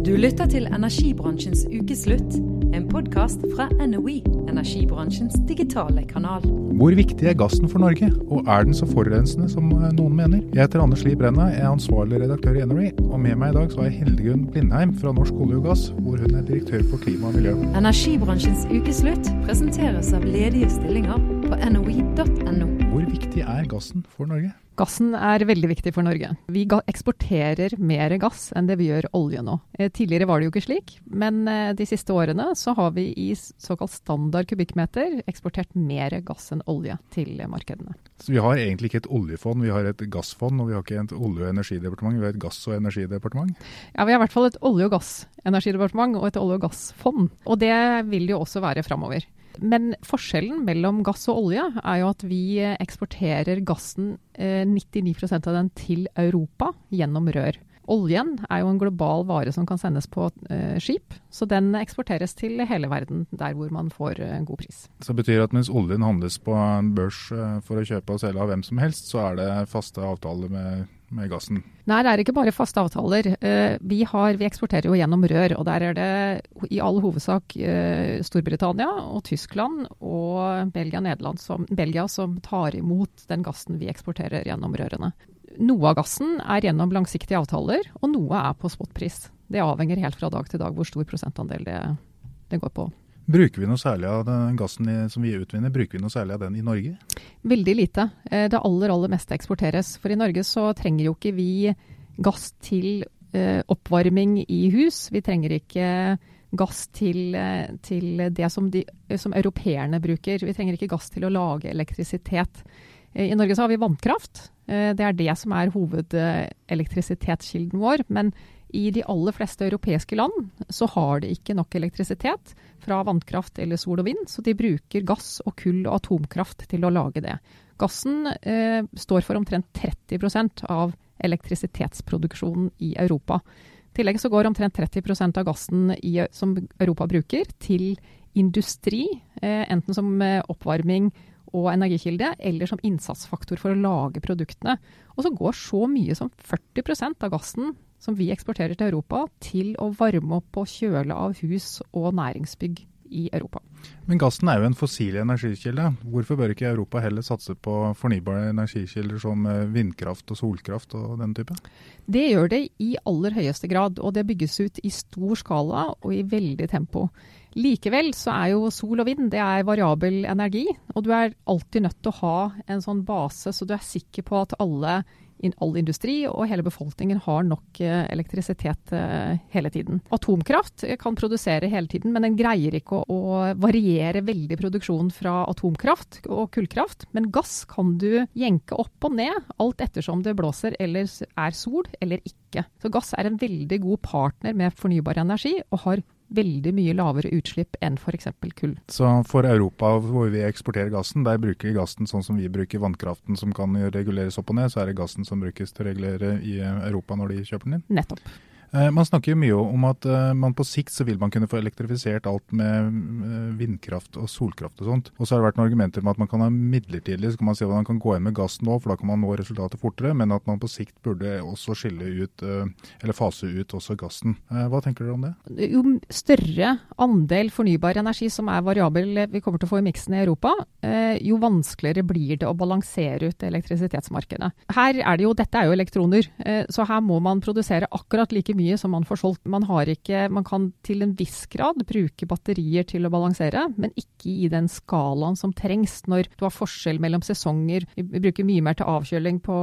Du lytter til energibransjens ukeslutt, en podkast fra NOE, energibransjens digitale kanal. Hvor viktig er gassen for Norge, og er den så forurensende som eh, noen mener? Jeg heter Anders Lie Brenna, jeg er ansvarlig redaktør i NOE, og med meg i dag så har jeg Hildegunn Blindheim fra Norsk olje og gass, hvor hun er direktør for klima og miljø. Energibransjens ukeslutt presenteres av ledige stillinger på noe.no. Hvor viktig er gassen for Norge? Gassen er veldig viktig for Norge. Vi eksporterer mer gass enn det vi gjør olje nå. Eh, tidligere var det jo ikke slik, men eh, de siste årene så har vi i såkalt standard kubikkmeter eksportert mer gass enn olje til markedene. Så vi har egentlig ikke et oljefond, vi har et gassfond, og vi har ikke et olje- og energidepartement, vi har et gass- og energidepartement? Ja, vi har i hvert fall et olje- og gassenergidepartement og et olje- og gassfond. Og det vil det jo også være framover. Men forskjellen mellom gass og olje er jo at vi eksporterer gassen, eh, 99% av den, til Europa gjennom rør. Oljen er jo en global vare som kan sendes på eh, skip, så den eksporteres til hele verden der hvor man får en god pris. Så det betyr at mens oljen handles på en børs eh, for å kjøpe og selge av hvem som helst, så er det faste avtaler med, med gassen? Nei, det er ikke bare faste avtaler. Eh, vi, har, vi, eksporterer jo gjennom rør, og der er det i all hovedsak eh, Storbritannia og Tyskland og Belgia, Nederland som, Belgia som tar imot den gassen vi eksporterer gjennom rørene. Noe av gassen er gjennom langsiktige avtaler, og noe er på spotpris. Det avhenger helt fra dag til dag hvor stor prosentandel det, det går på. Bruker vi noe særlig av den gassen som vi utvinner, bruker vi noe særlig av den i Norge? Veldig lite. Eh, det aller, aller meste eksporteres. For i Norge så trenger jo ikke vi gass til eh, oppvarming i hus. Vi trenger ikke gass til, eh, til det som, de, som europeerne bruker. Vi trenger ikke gass til å lage elektrisitet. I Norge så har vi vannkraft. Det er det som er hovedelektrisitetskilden vår. Men i de aller fleste europeiske land så har de ikke nok elektrisitet fra vannkraft eller sol og vind, så de bruker gass og kull og atomkraft til å lage det. Gassen eh, står for omtrent 30% av elektrisitetsproduksjonen i Europa. I tillegg så går omtrent 30 av gassen i, som Europa bruker, til industri, eh, enten som eh, oppvarming og energikilde, eller som innsatsfaktor for å lage produktene. Og så går så mye som 40% av gassen som vi eksporterer til Europa, til å varme opp og kjøle av hus og næringsbygg i Europa. Men gassen er jo en fossil energikilde. Hvorfor bør ikke Europa heller satse på fornybare energikilder som eh, vindkraft og solkraft og den type? Det gjør det i aller høyeste grad, og det bygges ut i stor skala og i veldig tempo. Likevel så er jo sol og vind det er variabel energi, og du er alltid nødt til å ha en sånn base så du er sikker på at alle all industri og hele befolkningen har nok eh, elektrisitet eh, hele tiden. Atomkraft kan produsere hele tiden, men den greier ikke å, variere veldig produksjonen fra atomkraft og kullkraft. Men gass kan du jenke opp og ned, alt ettersom det blåser eller er sol eller ikke. Så gass er en veldig god partner med fornybar energi, og har veldig mye lavere utslipp enn f.eks. kull. Så for Europa hvor vi eksporterer gassen, der bruker vi gassen sånn som vi bruker vannkraften som kan reguleres opp og ned, så er det gassen som brukes til å regulere i Europa når de kjøper den inn? Nettopp. Eh, man snakker jo mye om at eh, man på sikt så vil man kunne få elektrifisert alt med eh, vindkraft og solkraft og sånt. Og så har det vært noen argumenter med at man kan ha midlertidig, så kan man si at man kan gå inn med gass nå, for da kan man nå resultatet fortere, men at man på sikt burde også skille ut, eller fase ut også gassen. Hva tenker dere om det? Jo større andel fornybar energi som er variabel vi kommer til å få i miksen i Europa, jo vanskeligere blir det å balansere ut elektrisitetsmarkedet. Her er det jo, Dette er jo elektroner, så her må man produsere akkurat like mye mye som man får solgt. Man, ikke, man kan til en viss grad bruke batterier til å balansere, men ikke i den skalaen som trengs når du har forskjell mellom sesonger. Vi bruker mye mer til avkjøling på,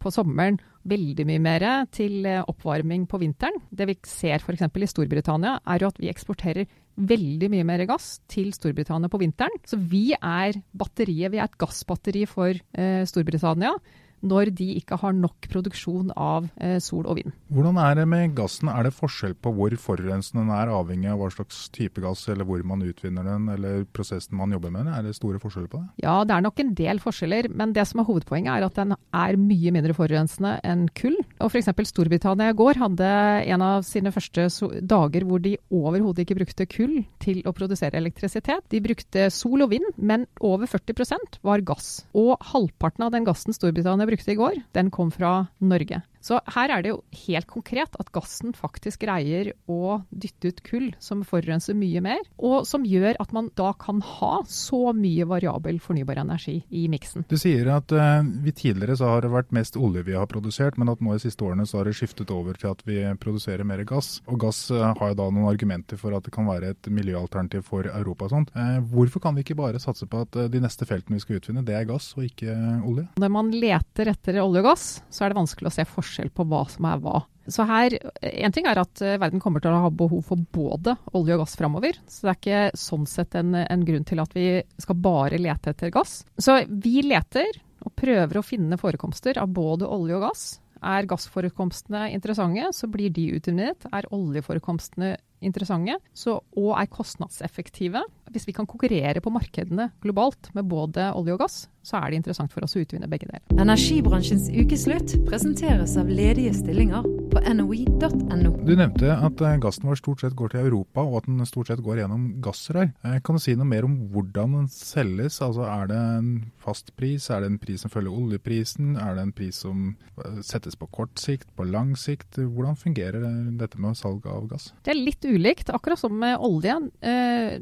på sommeren, veldig mye mer til eh, oppvarming på vinteren. Det vi ser f.eks. i Storbritannia, er jo at vi eksporterer veldig mye mer gass til Storbritannia på vinteren. Så vi er batteriet, vi er et gassbatteri for eh, Storbritannia når de ikke har nok produksjon av eh, sol og vind. Hvordan er det med gassen? Er det forskjell på hvor forurensende den er, avhengig av hva slags type gass, eller hvor man utvinner den, eller prosessen man jobber med den? Er det store forskjeller på det? Ja, det er nok en del forskjeller, men det som er hovedpoenget er at den er mye mindre forurensende enn kull. Og F.eks. Storbritannia i går hadde en av sine første dager hvor de overhodet ikke brukte kull til å produsere elektrisitet. De brukte sol og vind, men over 40% var gass. Og halvparten av den gassen Storbritannia brukte i går, den kom fra Norge. Så her er det jo helt konkret at gassen faktisk greier å dytte ut kull som forurenser mye mer, og som gjør at man da kan ha så mye variabel fornybar energi i miksen. Du sier at uh, vi tidligere så har det vært mest olje vi har produsert, men at nå i siste årene så har det skiftet over til at vi produserer mer gass. Og gass uh, har jo da noen argumenter for at det kan være et miljøalternativ for Europa og sånt. Uh, hvorfor kan vi ikke bare satse på at de neste feltene vi skal utvinne, det er gass og ikke olje? Når man leter etter olje og gass, så er det vanskelig å se forskjell på hva som er hva. Så her, En ting er at verden kommer til å ha behov for både olje og gass framover. Så det er ikke sånn sett en, en grunn til at vi skal bare lete etter gass. Så vi leter og prøver å finne forekomster av både olje og gass. Er gassforekomstene interessante, så blir de utvinnet. Er oljeforekomstene interessante så, og er kostnadseffektive. Hvis vi kan konkurrere på markedene globalt med både olje og gass, så er det interessant for oss å utvinne begge deler. Energibransjens ukeslutt presenteres av ledige stillinger på noi.no. Du nevnte at eh, gassen vår stort sett går til Europa, og at den stort sett går gjennom gassrør. Eh, kan du si noe mer om hvordan den selges? Altså, er det en fast pris? Er det en pris som følger oljeprisen? Er det en pris som eh, settes på kort sikt, på lang sikt? Hvordan fungerer dette med salg av gass? Det er litt ulikt, akkurat som med olje. Eh,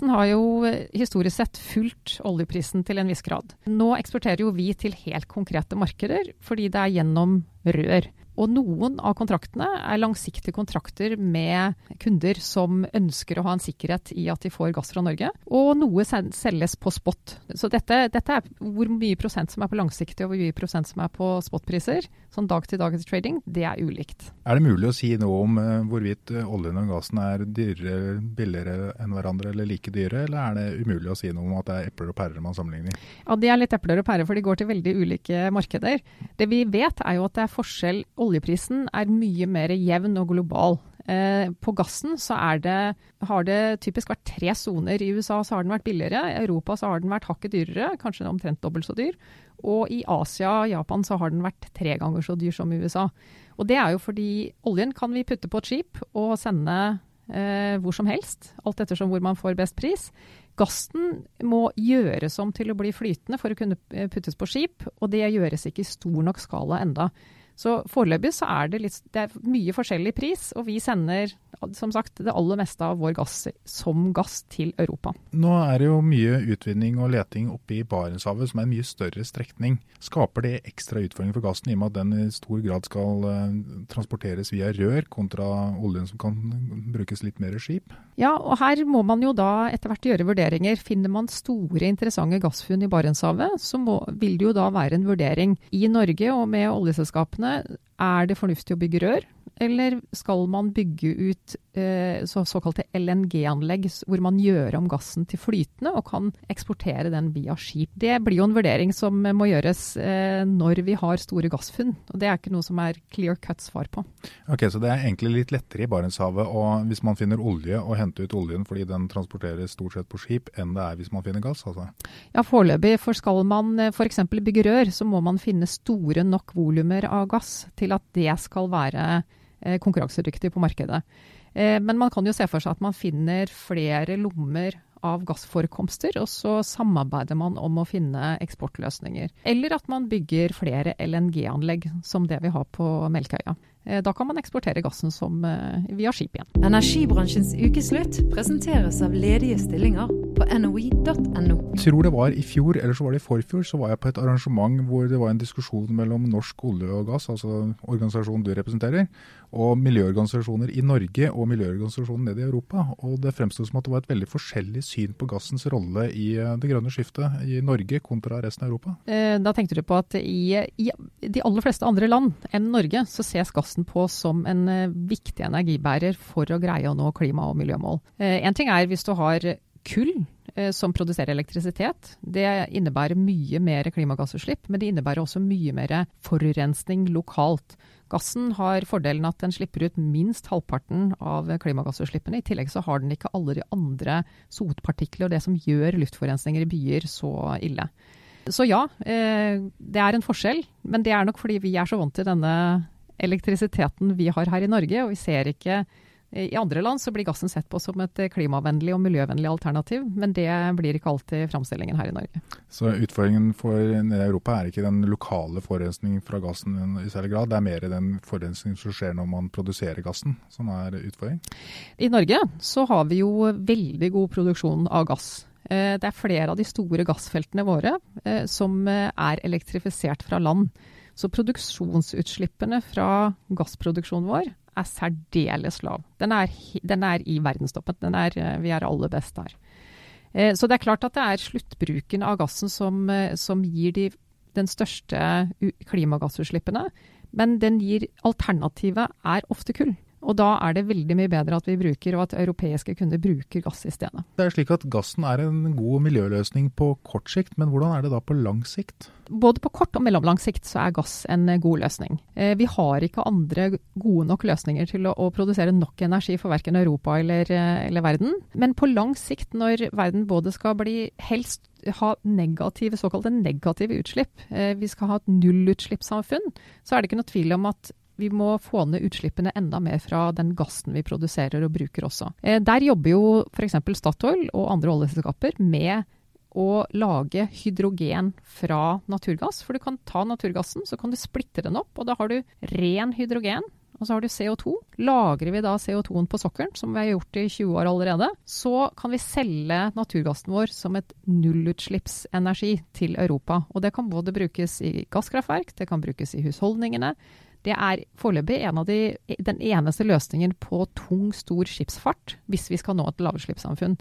gassprisen har jo historisk sett fulgt oljeprisen til en viss grad. Nå eksporterer jo vi til helt konkrete markeder, fordi det er gjennom rør. Og noen av kontraktene er langsiktige kontrakter med kunder som ønsker å ha en sikkerhet i at de får gass fra Norge. Og noe selges på spot. Så dette, dette er hvor mye prosent som er på langsiktig og hvor mye prosent som er på spotpriser. Sånn dag-til-dag-trading, det er ulikt. Er det mulig å si noe om uh, hvorvidt uh, oljen og gassen er dyrere, billigere enn hverandre eller like dyre, eller er det umulig å si noe om at det er epler og pærer man sammenligner? Ja, det er litt epler og pærer, for de går til veldig ulike markeder. Det vi vet er jo at det er forskjell oljeprisen er mye mer jevn og global. Eh, på gassen så det, har det typisk vært tre soner. I USA så har den vært billigere, i Europa så har den vært hakket dyrere, kanskje omtrent dobbelt så dyr. Og i Asia og Japan så har den vært tre ganger så dyr som i USA. Og det er jo fordi oljen kan vi putte på et skip og sende eh, hvor som helst, alt ettersom hvor man får best pris. Gassen må gjøres om til å bli flytende for å kunne eh, puttes på skip, og det gjøres ikke i stor nok skala enda. Så foreløpig så er det, litt, det er mye forskjellig pris, og vi sender som sagt det aller meste av vår gass som gass til Europa. Nå er det jo mye utvinning og leting oppe i Barentshavet, som er en mye større strekning. Skaper det ekstra utfordringer for gassen, i og med at den i stor grad skal uh, transporteres via rør, kontra oljen som kan brukes litt mer skip? Ja, og her må man jo da etter hvert gjøre vurderinger. Finner man store, interessante gassfunn i Barentshavet, så må, vil det jo da være en vurdering i Norge og med oljeselskapene er det fornuftig å bygge rør, eller skal man bygge ut eh, så, såkalte LNG-anlegg, hvor man gjør om gassen til flytende og kan eksportere den via skip? Det blir jo en vurdering som må gjøres eh, når vi har store gassfunn. og Det er ikke noe som er clear cut svar på. Ok, Så det er egentlig litt lettere i Barentshavet og hvis man finner olje, og henter ut oljen fordi den transporteres stort sett på skip, enn det er hvis man finner gass? altså? Ja, foreløpig. For skal man eh, f.eks. bygge rør, så må man finne store nok volumer av gass til at det skal være Eh, konkurransedyktig på markedet. Eh, men man kan jo se for seg at man finner flere lommer av gassforekomster, og så samarbeider man om å finne eksportløsninger. Eller at man bygger flere LNG-anlegg, som det vi har på Melkøya. Eh, da kan man eksportere gassen som via skip igjen. Energibransjens ukeslutt presenteres av ledige stillinger på noi.no. Tror det var i fjor, eller så var det i forfjor, så var jeg på et arrangement hvor det var en diskusjon mellom Norsk olje og gass, altså organisasjonen du representerer, og miljøorganisasjoner i Norge og miljøorganisasjoner nede i Europa. Og det fremstod som at det var et veldig forskjellig syn på gassens rolle i eh, det grønne skiftet i Norge kontra resten av Europa. Eh, da tenkte du på at i, i de aller fleste andre land enn Norge, så ses gassen på som en eh, viktig energibærer for å greie å nå klima- og miljømål. En ting er hvis du har kull eh, som produserer elektrisitet. Det innebærer mye mer klimagassutslipp, men det innebærer også mye mer forurensning lokalt. Gassen har fordelen at den slipper ut minst halvparten av klimagassutslippene. I tillegg så har den ikke alle de andre sotpartikler og det som gjør luftforurensninger i byer så ille. Så ja, eh, det er en forskjell, men det er nok fordi vi er så vant til denne elektrisiteten vi har her i Norge, og vi ser ikke I andre land så blir gassen sett på som et klimavennlig og miljøvennlig alternativ, men det blir ikke alltid framstillingen her i Norge. Så utfordringen for Europa er ikke den lokale forurensningen fra gassen i særlig grad, det er mer den forurensningen som skjer når man produserer gassen som er utfordring? I Norge så har vi jo veldig god produksjon av gass. Eh, det er flere av de store gassfeltene våre eh, som eh, er elektrifisert fra land. Så produksjonsutslippene fra gassproduksjonen vår er særdeles lav. Den er, den er i verdenstoppen. Er, vi er aller best der. Så det er klart at det er sluttbruken av gassen som, som gir de, den største klimagassutslippene. Men den gir alternativet er ofte kull. Og da er det veldig mye bedre at vi bruker, og at europeiske kunder bruker gass i stedet. Det er slik at gassen er en god miljøløsning på kort sikt, men hvordan er det da på lang sikt? Både på kort og mellomlang sikt så er gass en god løsning. Eh, vi har ikke andre gode nok løsninger til å, produsere nok energi for verken Europa eller, eh, eller, verden. Men på lang sikt, når verden både skal bli helst ha negative, såkalte negative utslipp, eh, vi skal ha et nullutslippssamfunn, så er det ikke noe tvil om at vi må få ned utslippene enda mer fra den gassen vi produserer og bruker også. Eh, der jobber jo f.eks. Statoil og andre oljeselskaper med å lage hydrogen fra naturgass. For du kan ta naturgassen, så kan du splitte den opp, og da har du ren hydrogen. Og så har du CO2. Lagrer vi da CO2-en på sokkelen, som vi har gjort i 20 år allerede, så kan vi selge naturgassen vår som et nullutslippsenergi til Europa. Og det kan både brukes i gasskraftverk, det kan brukes i husholdningene. Det er foreløpig en de, den eneste løsningen på tung, stor skipsfart hvis vi skal nå et lavutslippssamfunn.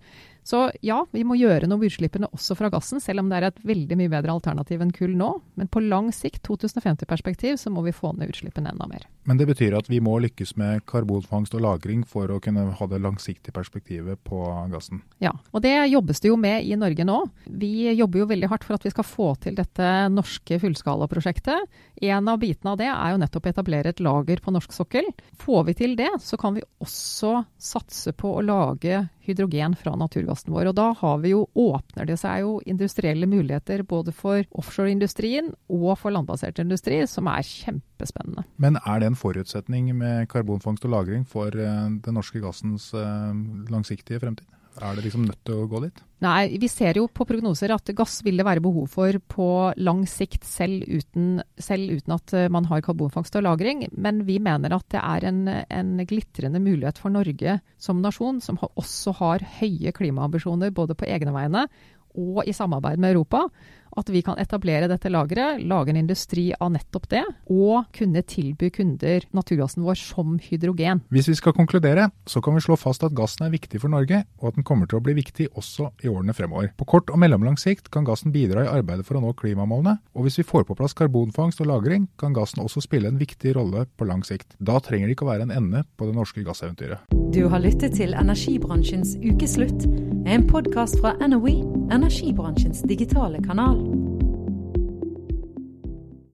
Så ja, vi må gjøre noe med utslippene også fra gassen, selv om det er et veldig mye bedre alternativ enn kull nå. Men på lang sikt, 2050-perspektiv, så må vi få ned utslippene enda mer. Men det betyr at vi må lykkes med karbonfangst og -lagring for å kunne ha det langsiktige perspektivet på gassen? Ja, og det jobbes det jo med i Norge nå. Vi jobber jo veldig hardt for at vi skal få til dette norske fullskalaprosjektet. En av bitene av det er jo nettopp å etablere et lager på norsk sokkel. Får vi til det, så kan vi også satse på å lage hydrogen fra naturgassen vår. Og da har vi jo, åpner det seg jo industrielle muligheter både for offshoreindustrien og for landbasert industri, som er kjempespennende. Men er det en forutsetning med karbonfangst og -lagring for eh, den norske gassens eh, langsiktige fremtid? Er det liksom nødt til å gå dit? Nei, vi ser jo på prognoser at gass vil det være behov for på lang sikt, selv uten, selv uten at eh, man har karbonfangst og -lagring. Men vi mener at det er en, en glitrende mulighet for Norge som nasjon, som også har høye klimaambisjoner både på egne vegne og i samarbeid med Europa, at vi kan etablere dette lageret, lage en industri av nettopp det, og kunne tilby kunder naturgassen vår som hydrogen. Hvis vi skal konkludere, så kan vi slå fast at gassen er viktig for Norge, og at den kommer til å bli viktig også i årene fremover. På kort og mellomlang sikt kan gassen bidra i arbeidet for å nå klimamålene, og hvis vi får på plass karbonfangst og -lagring, kan gassen også spille en viktig rolle på lang sikt. Da trenger det ikke å være en ende på det norske gasseventyret. Du har lyttet til Energibransjens ukeslutt, en podkast fra NOE, energibransjens digitale kanal.